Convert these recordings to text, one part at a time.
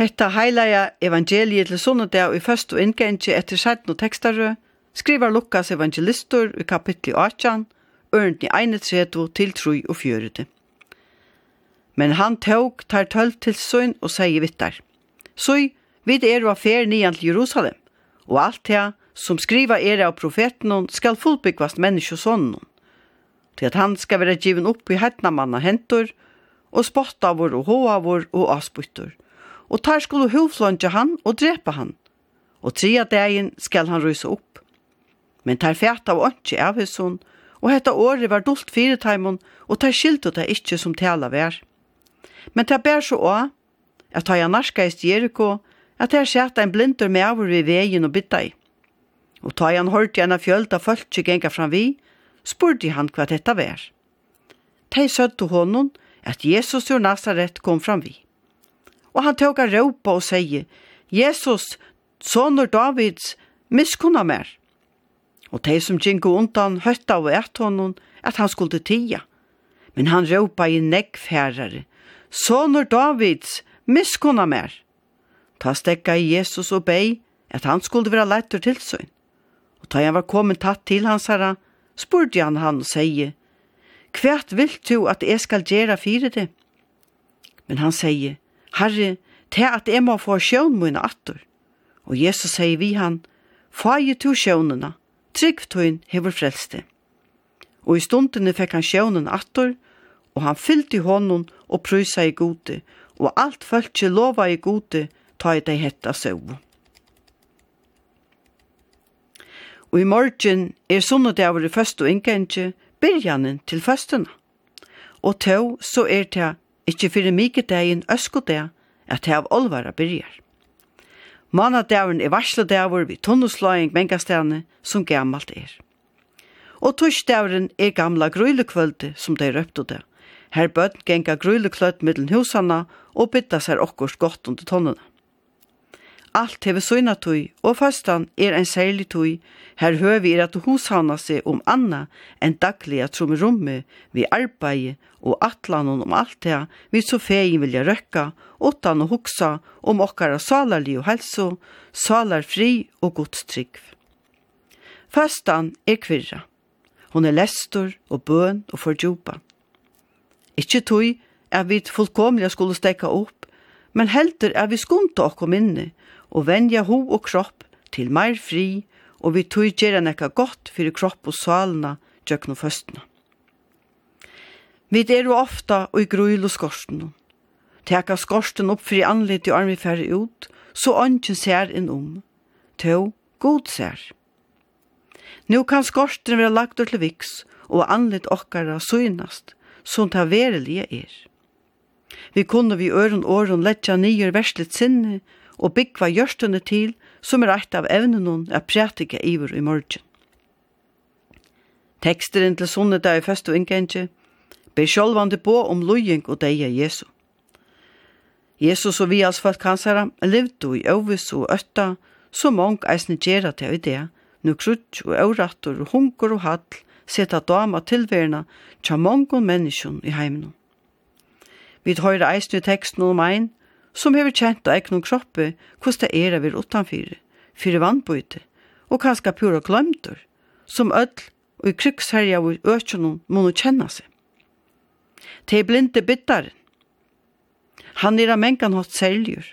Hetta heilaja evangeliet til sunnudag i først og inngengi etter sætten og tekstare, skrivar Lukas evangelistur i kapitli 18, ørendni 31 til 3 og 4. Men han tåg tar tølv til sunn og sier vittar. Søy, vid er og fer nian til Jerusalem, og alt det som skriva er av profeten skal fullbyggvast menneskjøsonen, til at han skal være given opp i hettna manna hentur, og spotta vår og hoa vår og avspyttur, og og tar skulle hovflånge han og drepa han. Og tria dagen skal han rysa opp. Men tar fæt av åndsje av hesson, og hetta året var dolt fire taimon, og tar skilto det ikkje som tala vær. Men tar bær så å, at tar jeg narska i Jericho, at tar sæt ein blindur med over ved vegen og bytta i. Og tar han hørt gjerne fjölda fölkje genga fram vi, spurte han hva dette vær. Tei søtte honom at Jesus ur Nazaret kom fram vi og han tåg a råpa og seie, Jesus, sonur Davids, miskunna mer. Og de som gingo undan høtta og ert honom, at han skulle tia. Men han råpa i neggfærare, sonur Davids, miskunna mer. Ta stekka i Jesus og bei, at han skulle vera leitur til søgn. Og ta han var kommet tatt til hans herra, spurte han han og seie, Kvært vilt du at jeg skal gjera fyrir det? Men han seie, Herre, til at jeg må få sjøen min atter. Og Jesus sier vi han, Fage to sjøvnene, trygg tøyen hever frelste. Og i stundene fikk han sjøvnen atter, og han fyllte hånden og prysa i gode, og alt følte lova i gode, ta i deg hetta søv. Og i morgen er sunnedagur i første og inngengje, byrjanen til førstene. Og tå så er det ikkje fyrir mikedegin øskodeg at det av olvara byrjar. Manadagen er varsledavur vi tunnusløying mengastane som gammalt er. Og torsdagen er gamla grøylekvöldi som de røpte det. Her bøtt genga grøylekløtt middelen husana og bytta seg okkurs godt under tonnene. Alt hever søgna tøy, og fastan er ein særlig tøy, her høvi er at hushavna seg om anna enn dagliga trom rommet vi arbeid og atlanon om alt det, vi så fegin vilja røkka, åttan og hugsa om okkara salarli og helso, salar fri og godstrygg. Fastan er kvirra. Hon er lestor og bøn og fordjupa. Ikkje tøy er vi fullkomlega skulle stekka opp, men heldur er vi skunta okkom inni, og venja ho og kropp til meir fri, og vi tog gjerra nekka godt fyrir kropp og salna gjøkno føstna. Vi er jo ofta og i gruil og skorsten. Teka skorsten opp fri anlit i armi færre ut, så ånden ser inn om. Tå, god ser. Nå kan skorsten være lagt til viks, og anlit okkara søgnast, som ta verelige er. Vi kunne vi øren åren letja nyer verslet sinne, og byggva gjørstene til som er eit av evnen er prætika iver i morgen. Teksteren til sunnet er i første og ber sjolvande på om lojeng og deia Jesu. Jesus og vi als folk hans herra levde i øvis og øtta, så mong eisne gjerra til i det, nu krutsk og eurattor og hunker og hall, seta dama tilverna tja mongon menneskjon i heimnum. Vi høyre eisne i teksten om ein, som hever kjent av egnom kroppe hvordan det er av er utanfyre, fyrir vannbøyte, og kanskje pura glemtur, som ødel og i krigsherja og i økjennom må no kjenne seg. Det er blinde bittaren. Han er av mengan hatt seljur.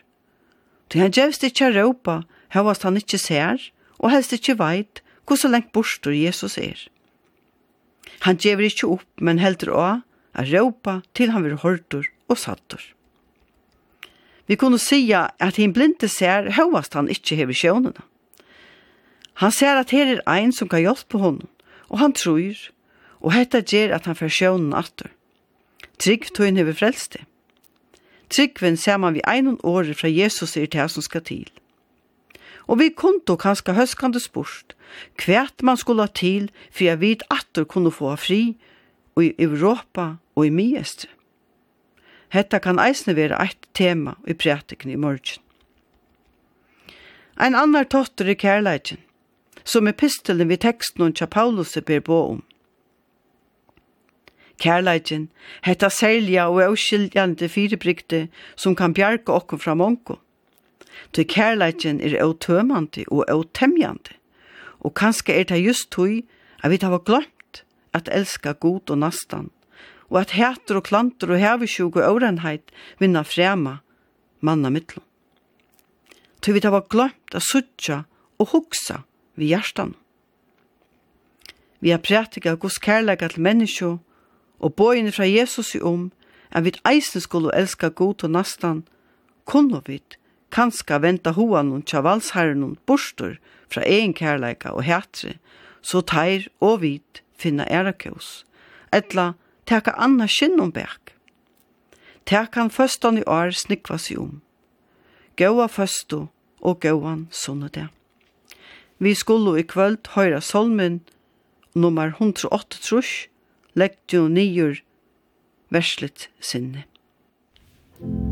Det han gjevst ikkje er råpa, hevast han ikkje ser, og helst ikkje veit hvor så lengt borster Jesus er. Han gjever ikkje opp, men heldur å, er råpa til han vil hortur og sattur. Vi kunne sija at hin blinde ser høvast han ikkje hever sjånene. Han ser at her er ein som kan hjelpe honom, og han tror, og hetta gjer at han fer sjånen atter. Trygg tøyen hever frelste. Tryggven ser man vi einon året fra Jesus er det som skal til. Og vi kunne kanskje høskande spurt kvært man skulle ha til for jeg vet atter kunne få fri i Europa og i Miestre. Hetta kan eisne vera eitt tema i prætikene i morgen. Ein annar tottur i kærleikin, som er pistelen vi teksten om tja Paulus ber bo om. Kærleikin, hetta selja og avskiljande firebrygte som kan bjarga okkur fra mongo. Ty kærleikin er autømande og autemjande, og kanskje er det just tøy at vi tar glømt at elska god og nastan og at hæter og klanter og hevesjúk og årenheit vinna frema manna mittlum. Tøy vi hava glemt at suttja og hugsa vi hjertan. Vi har prætika gos kærleika til menneskjo og bøyene fra Jesus i om at vi eisen skulle elska god og nastan, kunne vi kanska venta hoan og tjavalsherren og borster fra egen kærleika og hætre, så teir og vit finna ærakjøs, etla teka anna skinnumbek. Tek han førstan i år snikva seg om. Gåa førstu og gåan sunnudag. Vi skulle i kvöld høyra solmen nummer 108 trus, legg du nyer verslet sinne. Musik